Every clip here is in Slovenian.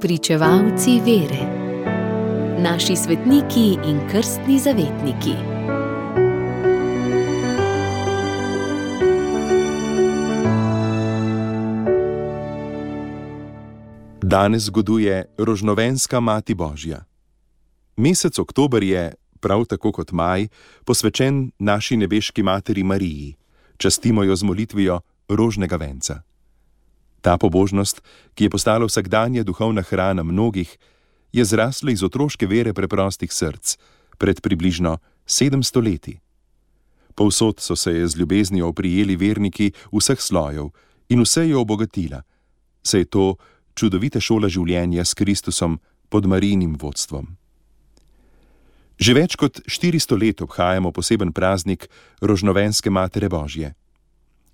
Pričevalci vere, naši svetniki in krstni zavetniki. Danes zgoduje Rožnovenska Mati Božja. Mesec oktober je, prav tako kot maj, posvečen naši nebeški materi Mariji. Častimo jo z molitvijo Rožnega venca. Ta pobožnost, ki je postala vsakdanja duhovna hrana mnogih, je zrasla iz otroške vere preprostih src pred približno 700 leti. Povsod so se je z ljubeznijo oprijeli verniki vseh slojev in vse je obogatila, se je to čudovita šola življenja s Kristusom pod Marijinim vodstvom. Že več kot 400 let obhajamo poseben praznik Rožnovenske Matere Božje.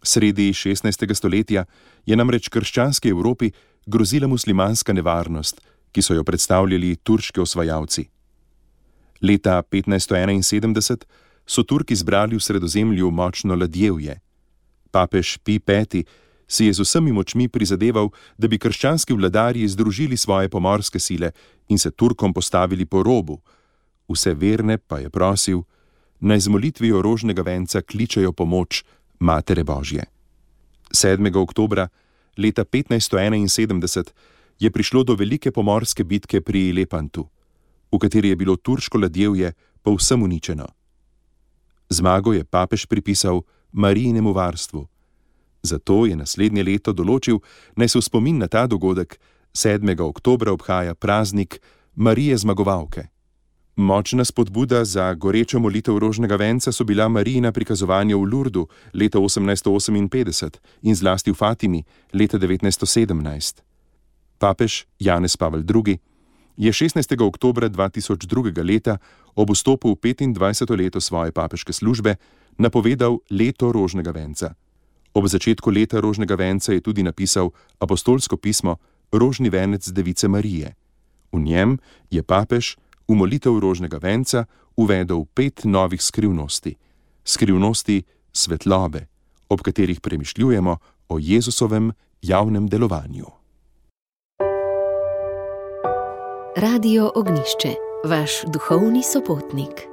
Sredi 16. stoletja je namreč krščanski Evropi grozila muslimanska nevarnost, ki so jo predstavljali turški osvajalci. Leta 1571 so Turki zbrali v sredozemlju močno ladjevje. Papež Pi V. si je z vsemi močmi prizadeval, da bi krščanski vladarji združili svoje pomorske sile in se Turkom postavili po robu, vse verne pa je prosil, naj z molitvijo rožnega venca kličejo pomoč Matere Božje. 7. oktober leta 1571 je prišlo do velike pomorske bitke pri Lepantu, v kateri je bilo turško ladjevje povsem uničeno. Zmago je papež pripisal Marijinemu varstvu. Zato je naslednje leto določil, naj se v spomin na ta dogodek 7. oktober obhaja praznik Marije Zmagovalke. Močna spodbuda za gorečo molitev rožnega venca so bila Marijina prikazovanja v Lurdu leta 1858 in zlasti v Fatimi leta 1917. Papež Janez Pavel II. je 16. oktober 2002. leta ob vstopu v 25. leto svoje papeške službe napovedal leto rožnega venca. Ob začetku leta rožnega venca je tudi napisal apostolsko pismo Rožni venec Device Marije. V njem je papež v molitev rožnega venca uvedel pet novih skrivnosti: skrivnosti svetlobe, ob katerih premišljujemo o Jezusovem javnem delovanju. Radio Ognišče, vaš duhovni sopotnik.